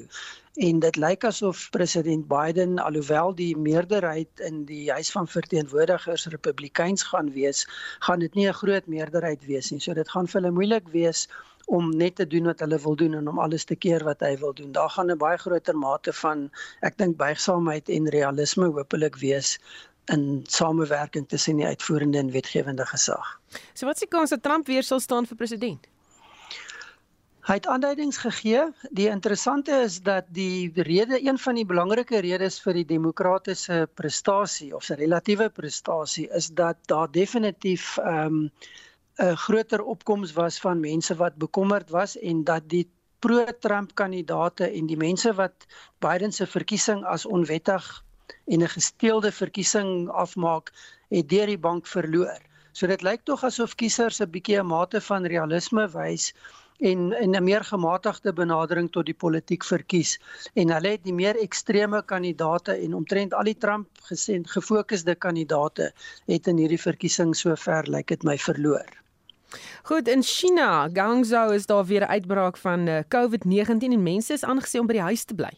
En dit lyk asof president Biden alhoewel die meerderheid in die huis van verteenwoordigers republikeins gaan wees, gaan dit nie 'n groot meerderheid wees nie. So dit gaan vir hulle moeilik wees om net te doen wat hulle wil doen en om alles te keer wat hy wil doen. Daar gaan 'n baie groter mate van ek dink buigsaamheid en realisme hopelik wees in samewerking tussen die uitvoerende en wetgewende gesag. So wat is die kans dat Trump weer sal staan vir president? Hy het aanduidings gegee. Die interessante is dat die rede een van die belangrike redes vir die demokratiese prestasie of sy relatiewe prestasie is dat daar definitief ehm, 'n groter opkoms was van mense wat bekommerd was en dat die pro-Trump kandidaate en die mense wat Biden se verkiesing as onwettig en 'n gesteelde verkiesing afmaak, het deur die bank verloor. So dit lyk tog asof kiesers 'n bietjie 'n mate van realisme wys en en 'n meer gematigde benadering tot die politiek verkies en hulle het die meer ekstreme kandidate en omtrent al die Trump gesien gefokusde kandidate het in hierdie verkiesing sover lyk dit my verloor. Goed in China, Guangzhou is daar weer 'n uitbraak van eh, COVID-19 en mense is aangesê om by die huis te bly.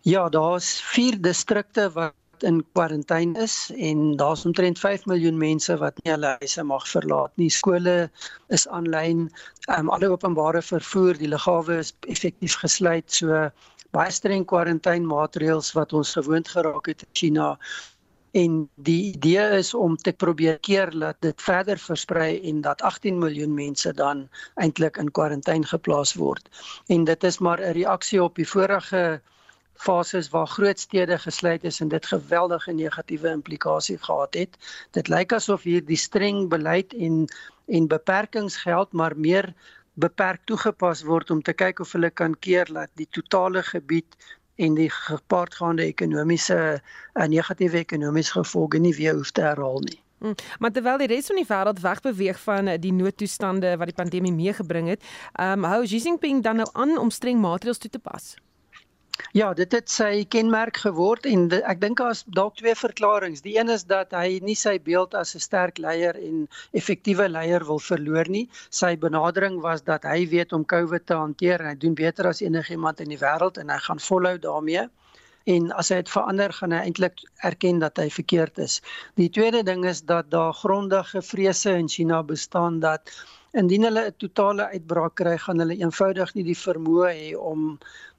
Ja, daar's 4 distrikte wat in kwarantyne is en daar's omtrent 5 miljoen mense wat nie hulle huise mag verlaat nie. Skole is aanlyn, um, alle openbare vervoer, die lughawe is effektief gesluit. So baie streng kwarantynemaatreëls wat ons gewoond geraak het in China. En die idee is om te probeer keer dat dit verder versprei en dat 18 miljoen mense dan eintlik in kwarantyne geplaas word. En dit is maar 'n reaksie op die vorige fases waar groot stede gesluit is en dit geweldige negatiewe implikasie gehad het. Dit lyk asof hier die streng beleid en en beperkings geld, maar meer beperk toegepas word om te kyk of hulle kan keer dat die totale gebied en die gepaardgaande ekonomiese eh, negatiewe ekonomiese gevolge nie weer hoef te herhaal nie. Hmm, maar terwyl die res van die wêreld wegbeweeg van eh, die noodtoestande wat die pandemie meegebring het, ehm um, hou Xi Jinping dan nou aan om streng maatreëls toe te pas. Ja, dit het sy kenmerk geword en ek dink daar's dalk twee verklaringe. Die een is dat hy nie sy beeld as 'n sterk leier en effektiewe leier wil verloor nie. Sy benadering was dat hy weet om COVID te hanteer en hy doen beter as enigiemand in die wêreld en hy gaan volhou daarmee. En as hy dit verander, gaan hy eintlik erken dat hy verkeerd is. Die tweede ding is dat daar grondige vrese in China bestaan dat indien hulle 'n totale uitbraak kry, gaan hulle eenvoudig nie die vermoë hê om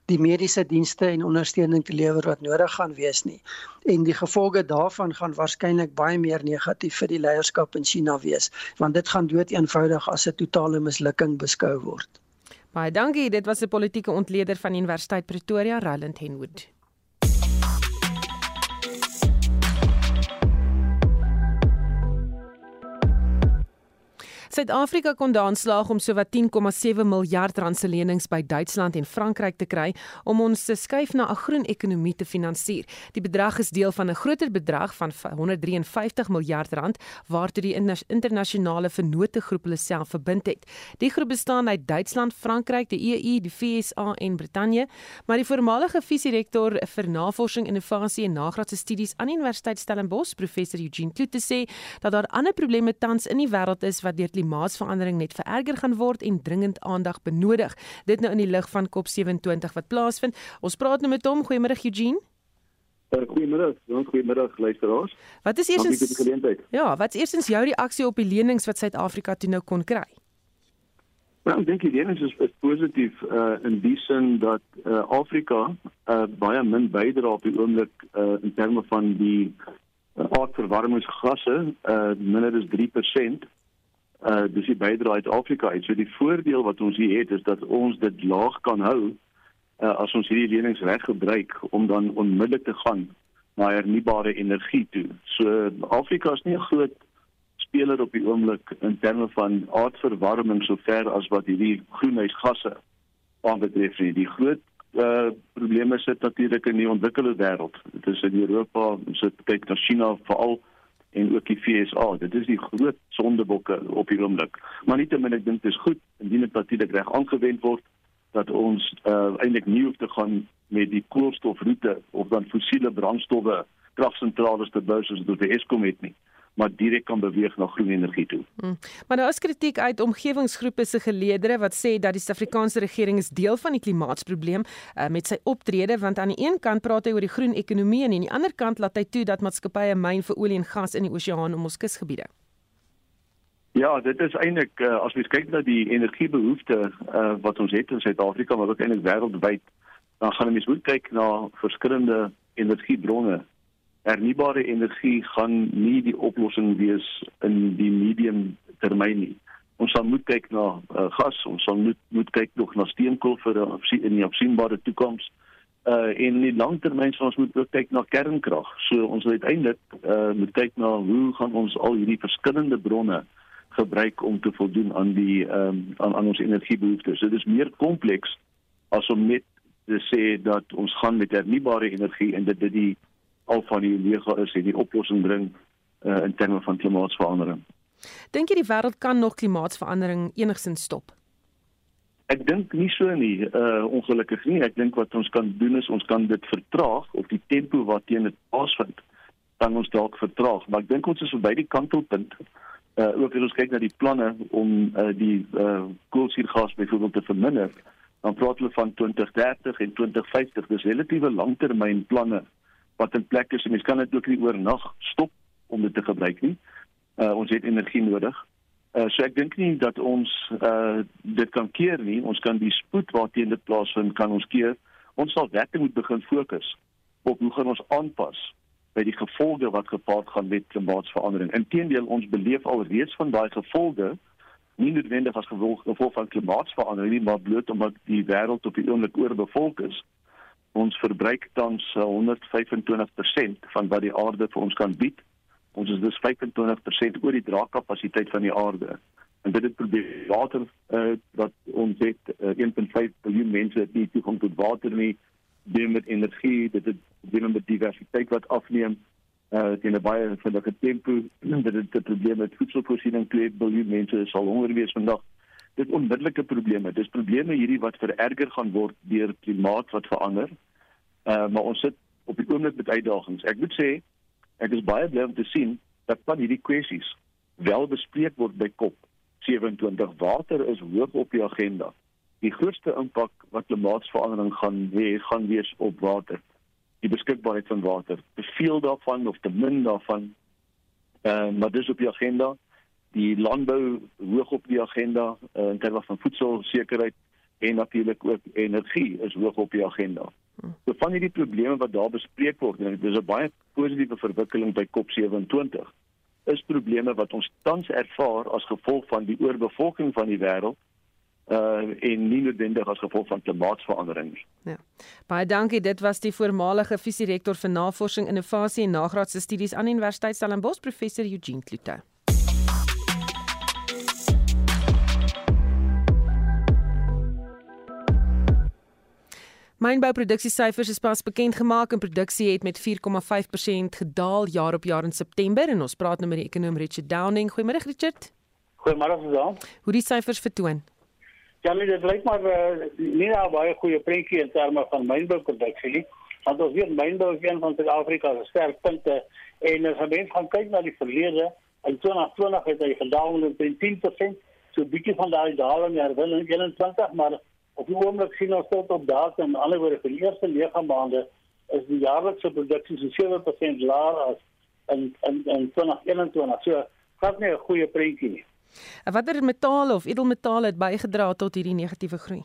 die mediese dienste en ondersteuning te lewer wat nodig gaan wees nie. En die gevolge daarvan gaan waarskynlik baie meer negatief vir die leierskap in China wees, want dit gaan dood eenvoudig as 'n totale mislukking beskou word. Baie dankie, dit was 'n politieke ontleder van Universiteit Pretoria, Roland Henwood. Suid-Afrika kon daan slaag om sowat 10,7 miljard rand se lenings by Duitsland en Frankryk te kry om ons se skuif na 'n groen ekonomie te finansier. Die bedrag is deel van 'n groter bedrag van 153 miljard rand waartoe die internasionale vennote groep hulle self verbind het. Die groep bestaan uit Duitsland, Frankryk, die EU, die VSA en Brittanje, maar die voormalige visierektor vir navorsing, innovasie en nagraadse studies aan Universiteit Stellenbosch, professor Eugene Kloete sê dat daar ander probleme tans in die wêreld is wat deur klimaatsverandering net vererger gaan word en dringend aandag benodig. Dit nou in die lig van COP27 wat plaasvind. Ons praat nou met hom. Goeiemôre Eugene. Uh, goeiemôre. Goeiemôre luisteraars. Wat is eers Ja, wat is eers jou reaksie op die lenings wat Suid-Afrika toe nou kon kry? Nou, ek dink die lenings is, is positief uh in die sin dat uh Afrika uh baie min bydra op die oomblik uh in terme van die uh, aardverwarmingsgasse uh minder as 3% uh dis die bydrae uit Afrika uit. So die voordeel wat ons hier het is dat ons dit laag kan hou uh as ons hierdie lenings reg gebruik om dan onmiddellik te gaan na hernubare energie toe. So Afrika is nie 'n groot speler op die oomblik in terme van aardverwarming sover as wat hierdie groenhuisgasse aanbetref nie. Die groot uh probleme sit natuurlik in die ontwikkelde wêreld. Dit is in Europa, ons kyk na China veral en ook die FSA. Dit is die groot sondebokke op die oomblik. Maar nietemin ek dink dit is goed indien dit natuurlik reg aangewend word dat ons uh, eintlik nie hoef te gaan met die koolstofroete of dan fossiele brandstowwe kragsentrale te bou soos dit die Eskom het nie maar direk kan beweeg na groen energie toe. Hmm. Maar daar is kritiek uit omgewingsgroepe se geleedere wat sê dat die Suid-Afrikaanse regering is deel van die klimaatsprobleem uh, met sy optrede want aan die een kant praat hy oor die groen ekonomie en aan die ander kant laat hy toe dat maatskappye myn vir olie en gas in die oseaan om ons kusgebiede. Ja, dit is eintlik uh, as mens kyk na die energiebehoeftes uh, wat ons het in Suid-Afrika maar ook eintlik wêreldwyd, dan gaan mens moet kyk na verskillende energiebronne. Hernubare energie gaan nie die oplossing wees in die medium termyn nie. Ons sal moet kyk na uh, gas, ons sal moet moet kyk nog na steenkool vir in die opsienbare toekoms. Uh in die langtermyn sal ons moet ook kyk na kernkrag. So ons wil uiteindelik uh moet kyk na hoe gaan ons al hierdie verskillende bronne gebruik om te voldoen aan die ehm um, aan, aan ons energiebehoeftes. Dit is meer kompleks as om net te sê dat ons gaan met hernubare energie en dit dit die al van die lewe is en die oplossing bring uh, in terme van klimaatsverandering. Dink jy die wêreld kan nog klimaatsverandering enigsins stop? Ek dink nie so nie, uh ongelukkig nie. Ek dink wat ons kan doen is ons kan dit vertraag of die tempo waarteen dit plaasvind, dan ons dalk vertraag, maar ek dink ons is verby die kantelpunt. Uh ook as ons kyk na die planne om uh die uh koolstofgas byvoorbeeld te verminder, dan praat hulle van 2030 en 2050. Dis relatiewe langtermyn planne wat in plek is. Mens kan dit ook nie oornag stop om dit te gebruik nie. Uh ons het energie nodig. Uh so ek dink nie dat ons uh dit kan keer nie. Ons kan die spoed waarteen dit plaasvind kan ons keer. Ons sal werklik moet begin fokus op hoe gaan ons aanpas by die gevolge wat gepaard gaan met klimaatsverandering. Inteendeel ons beleef al reeds van daai gevolge nie noodwendig as gevolg, gevolg van klimaatsverandering nie, maar bloot omdat die wêreld op die oomblik oorbevolk is. Ons verbruik tans 125% van wat die aarde vir ons kan bied. Ons is dus 25% oor die draagkapasiteit van die aarde. En dit het probeer water uh, wat ons het uh, 1.5 miljard mense het nie toegang tot water nie. Dit met energie, dit het dit met diversiteit wat afneem uh teen 'n baie vinnige tempo [CLEARS THROAT] dit 'n probleem met voedselvoorsiening 2 miljard mense sal honger wees vandag. Dit onmiddellike probleme. Dis probleme hierdie wat vererger gaan word deur klimaat wat verander. Uh maar ons sit op die oomblik met uitdagings. Ek moet sê ek is baie bly om te sien dat van hierdie kwessies wel bespreek word by COP 27. Water is hoog op die agenda. Die grootste impak wat klimaatsverandering gaan hê, gaan wees op water die beskikbaarheid van water. Te veel daarvan of te min daarvan. Ehm uh, maar dis op die agenda. Die landbou hoog op die agenda uh, in terme van voedselsekerheid en natuurlik ook energie is hoog op die agenda. So van hierdie probleme wat daar bespreek word, en dis 'n baie positiewe verwikkeling by COP27 is probleme wat ons tans ervaar as gevolg van die oorbevolking van die wêreld uh en nie noodwendig as gevolg van klimaatsverandering nie. Ja. Baie dankie. Dit was die voormalige visierektor vir navorsing, innovasie en nagraadse studies aan Universiteit Stellenbosch, professor Eugene Klute. Mynbouproduksiesyfers is pas bekend gemaak en produksie het met 4,5% gedaal jaar op jaar in September en ons praat nou met die ekonom Richard Downing. Goeiemôre Richard. Goeiemôre Susan. Hoe die syfers vertoon? Ja, nee, dit lyk maar uh, nie nou baie goeie prentjie in terme van mynbouproduksie nie. Want ons weet mynbou is een van Suid-Afrika se sterkpunte en as mens gaan kyk na die verlede, in 2020 het hy gedaal met 10%, so 'n bietjie van daai daling herwin in 21, maar op die oomblik sien ons tot op daardie en alle oor die eerste 9 maande is die jaarlikse produksie so 7% laer as in in in 2021. So, glad nie 'n goeie prentjie nie. En watter metale of edelmetale het bygedra tot hierdie negatiewe groei?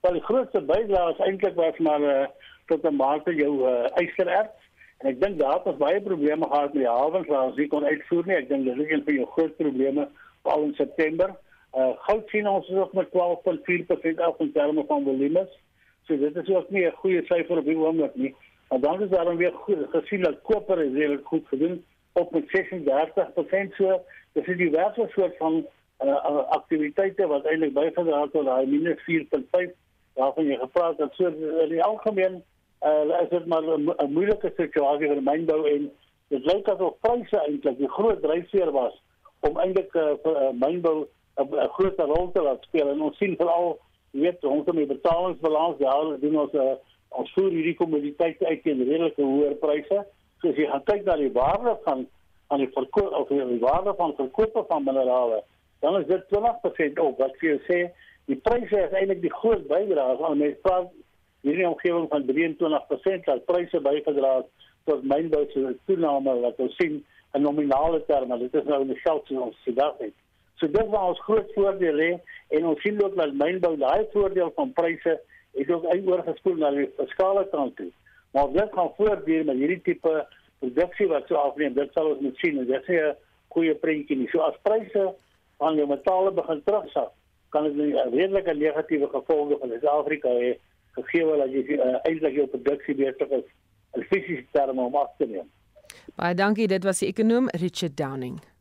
Wel, die grootste bydrae is eintlik was maar uh, tot 'n mate jou uh, ystererts en ek dink daar het baie probleme gehad met die hawens waar ons nie kon uitvoer nie. Ek dink dit is een van jou groot probleme al in September. Uh goud sien ons is ook met 12.4% af in terme van volumes. So dit is ook nie 'n goeie syfer op die oomblik nie. Maar dan is daar dan weer goed, gesien dat koper is redelik goed gedoen op met 36% so dis die diverse soort van uh, aktiwiteite wat eintlik bygedra het tot daai minus 4.5 waarvan jy gepraat het so in die algemeen uh, is dit maar 'n moeilike situasie vir mynbou en dit lyk asof pryse eintlik die groot dryfveer was om eintlik uh, uh, mynbou 'n groot rol te laat speel. En ons sien veral weet ons het met betalingsbalans daar doen ons uh, ons voer hierdie kommoditeite uit teen redelike hoër pryse. So as jy gaan kyk na die waarde van aan die verkoop of die waarde van verkoop van minerale, dan is dit 20% op. Wat jy sê. Die pryse is eintlik die groot bydraer aan mense praat hierdie omgewing van 23% dat pryse bygedra het tot mynbou se toename wat ons sien 'n nominale term, maar dit is nou in die geld in ons het. So dit was ons groot voordeel hè en ons sien ook dat mynbou daai voordeel van pryse het ook uitoorgespoel na die fiskale kant toe. Maar dit gaan voortduur met hierdie tipe produksie wat so afneem. Dit sal ons moet sien en dit is 'n goeie prentjie nie. So as pryse van jou metale begin terugsak, kan dit 'n redelike negatiewe gevolge vir Suid-Afrika hê gegee wel as jy uh, eintlik jou produksie besig is in fisiese terme om af te neem. Baie dankie, dit was die ekonom Richard Downing.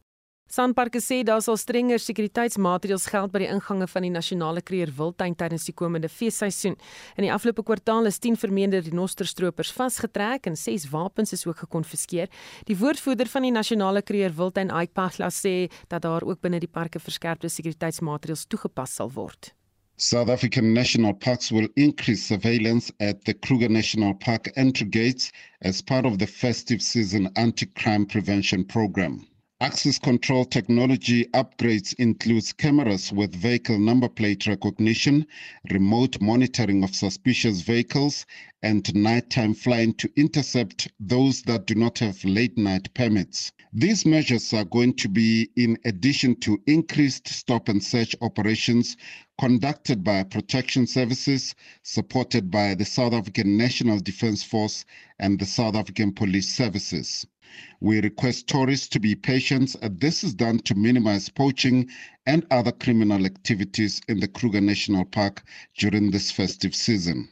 Sanparks sê daar sal strenger sekuriteitsmaatreëls geld by die ingange van die nasionale kreer wildtuin tydens die komende feesseisoen. In die afgelope kwartaal is 10 vermeende renosterstropers vasgetrek en 6 wapens is ook gekonfiskeer. Die woordvoerder van die nasionale kreer wildtuin Ike Pagla sê dat daar ook binne die parke verskerpte sekuriteitsmaatreëls toegepas sal word. South African national parks will increase surveillance at the Kruger National Park entry gates as part of the festive season anti-crime prevention program. Access control technology upgrades includes cameras with vehicle number plate recognition, remote monitoring of suspicious vehicles, and nighttime flying to intercept those that do not have late night permits. These measures are going to be in addition to increased stop and search operations conducted by protection services supported by the South African National Defence Force and the South African Police Services. We request tourists to be patient as this is done to minimize poaching and other criminal activities in the Kruger National Park during this festive season.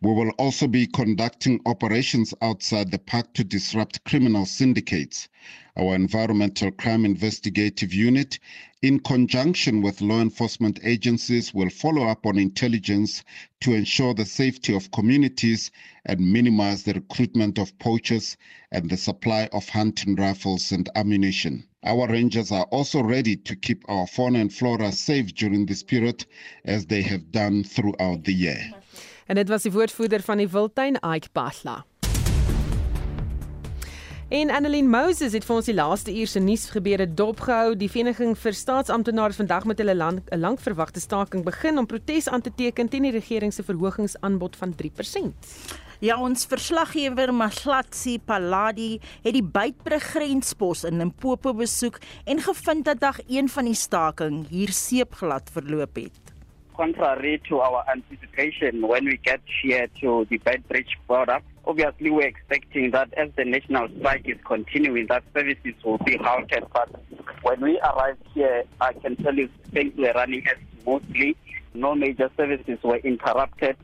We will also be conducting operations outside the park to disrupt criminal syndicates. Our Environmental Crime Investigative Unit, in conjunction with law enforcement agencies, will follow up on intelligence to ensure the safety of communities and minimize the recruitment of poachers and the supply of hunting rifles and ammunition. Our rangers are also ready to keep our fauna and flora safe during this period, as they have done throughout the year. En dit was die woordvoerder van die Wildtuin Ike Pasla. En Annelien Moses het vir ons die laaste uur se nuusgebeure dopgehou. Die Vereniging vir Staatsamptenare vandag met hulle 'n lang verwagte staking begin om protes aan te teken teen die regering se verhogingsaanbod van 3%. Ja, ons verslaggewer Maglatsi Paladi het die Beitbrug grenspos in Limpopo besoek en gevind dat dag 1 van die staking hier seepglad verloop het. Contrary to our anticipation when we get here to the Bed Bridge border. Obviously, we're expecting that as the national strike is continuing, that services will be halted. But when we arrived here, I can tell you things were running as smoothly. No major services were interrupted.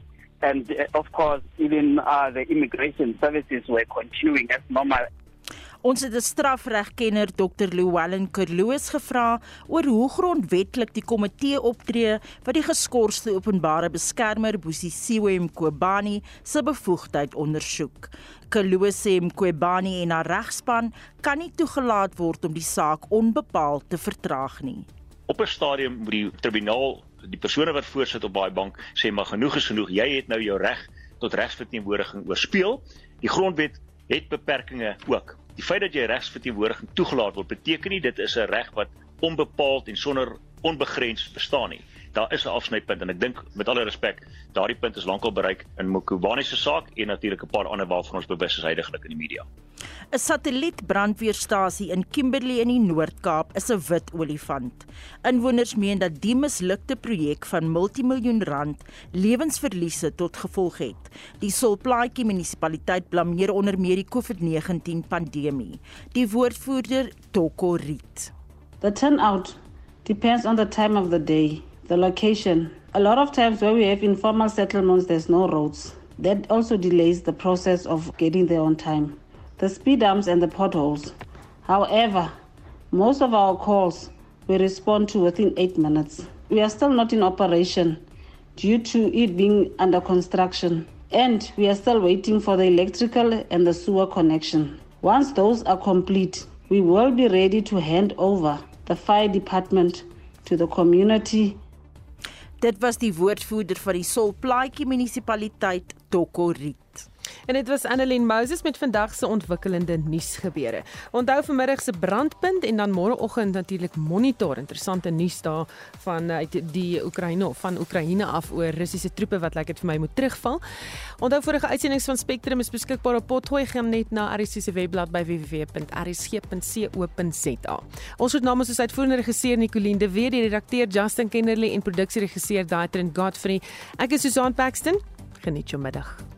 And uh, of course, even uh, the immigration services were continuing as normal. Ons het 'n strafregkenner Dr. Llewellyn Kerloos gevra oor hoe grondwetlik die komitee optree wat die geskorste openbare beskermer Bosisiwe Mqobani se bevoegdheid ondersoek. Kerloos sê Mqobani en haar regspan kan nie toegelaat word om die saak onbepaald te vertraag nie. Op 'n stadium moet die tribunaal die persone wat voorsit op daai bank sê maar genoeg is genoeg. Jy het nou jou reg tot regsverteenwoordiging oorspeel. Die grondwet het beperkings ook. Die feit dat jy regsverteenwoordiging toegelaat word, beteken nie dit is 'n reg wat onbepaald en sonder onbegrens bestaan nie. Daar is 'n afsnypunt en ek dink met alle respek, daardie punt is lankal bereik in Mokubani se saak en natuurlik 'n paar ander waarvan ons bewus is heidaglik in die media. 'n Satellietbrandweerstasie in Kimberley in die Noord-Kaap is 'n wit olifant. Inwoners meen dat die mislukte projek van multimiljoen rand lewensverliese tot gevolg het. Die Solplaatjie munisipaliteit blameer onder meer die COVID-19 pandemie. Die woordvoerder Toko Riet. The turnout depends on the time of the day, the location. A lot of times where we have informal settlements there's no roads. That also delays the process of getting there on time. the speed bumps and the potholes. However, most of our calls we respond to within eight minutes. We are still not in operation due to it being under construction, and we are still waiting for the electrical and the sewer connection. Once those are complete, we will be ready to hand over the fire department to the community. Dit was die woordvoerder van die Solplaatjie munisipaliteit, Toko Riet. En dit was Annelien Moses met vandag se ontwikkelende nuusgebeure. Onthou vanmiddag se brandpunt en dan môreoggend natuurlik monitor interessante nuus daar van uit die Oekraïne of van Oekraïne af oor Russiese troepe wat lyk like dit vir my moet terugval. Onthou vorige uitsendings van Spectrum is beskikbaar op Potgooi gaan net na RSC se webblad by www.rsg.co.za. Ons het namens ons uitvoerende regisseur Nicoline de Weer, die redakteur Justin Kennerly en produksieregisseur Daitrin Godfrey. Ek is Susan Paxton. Geniet jou middag.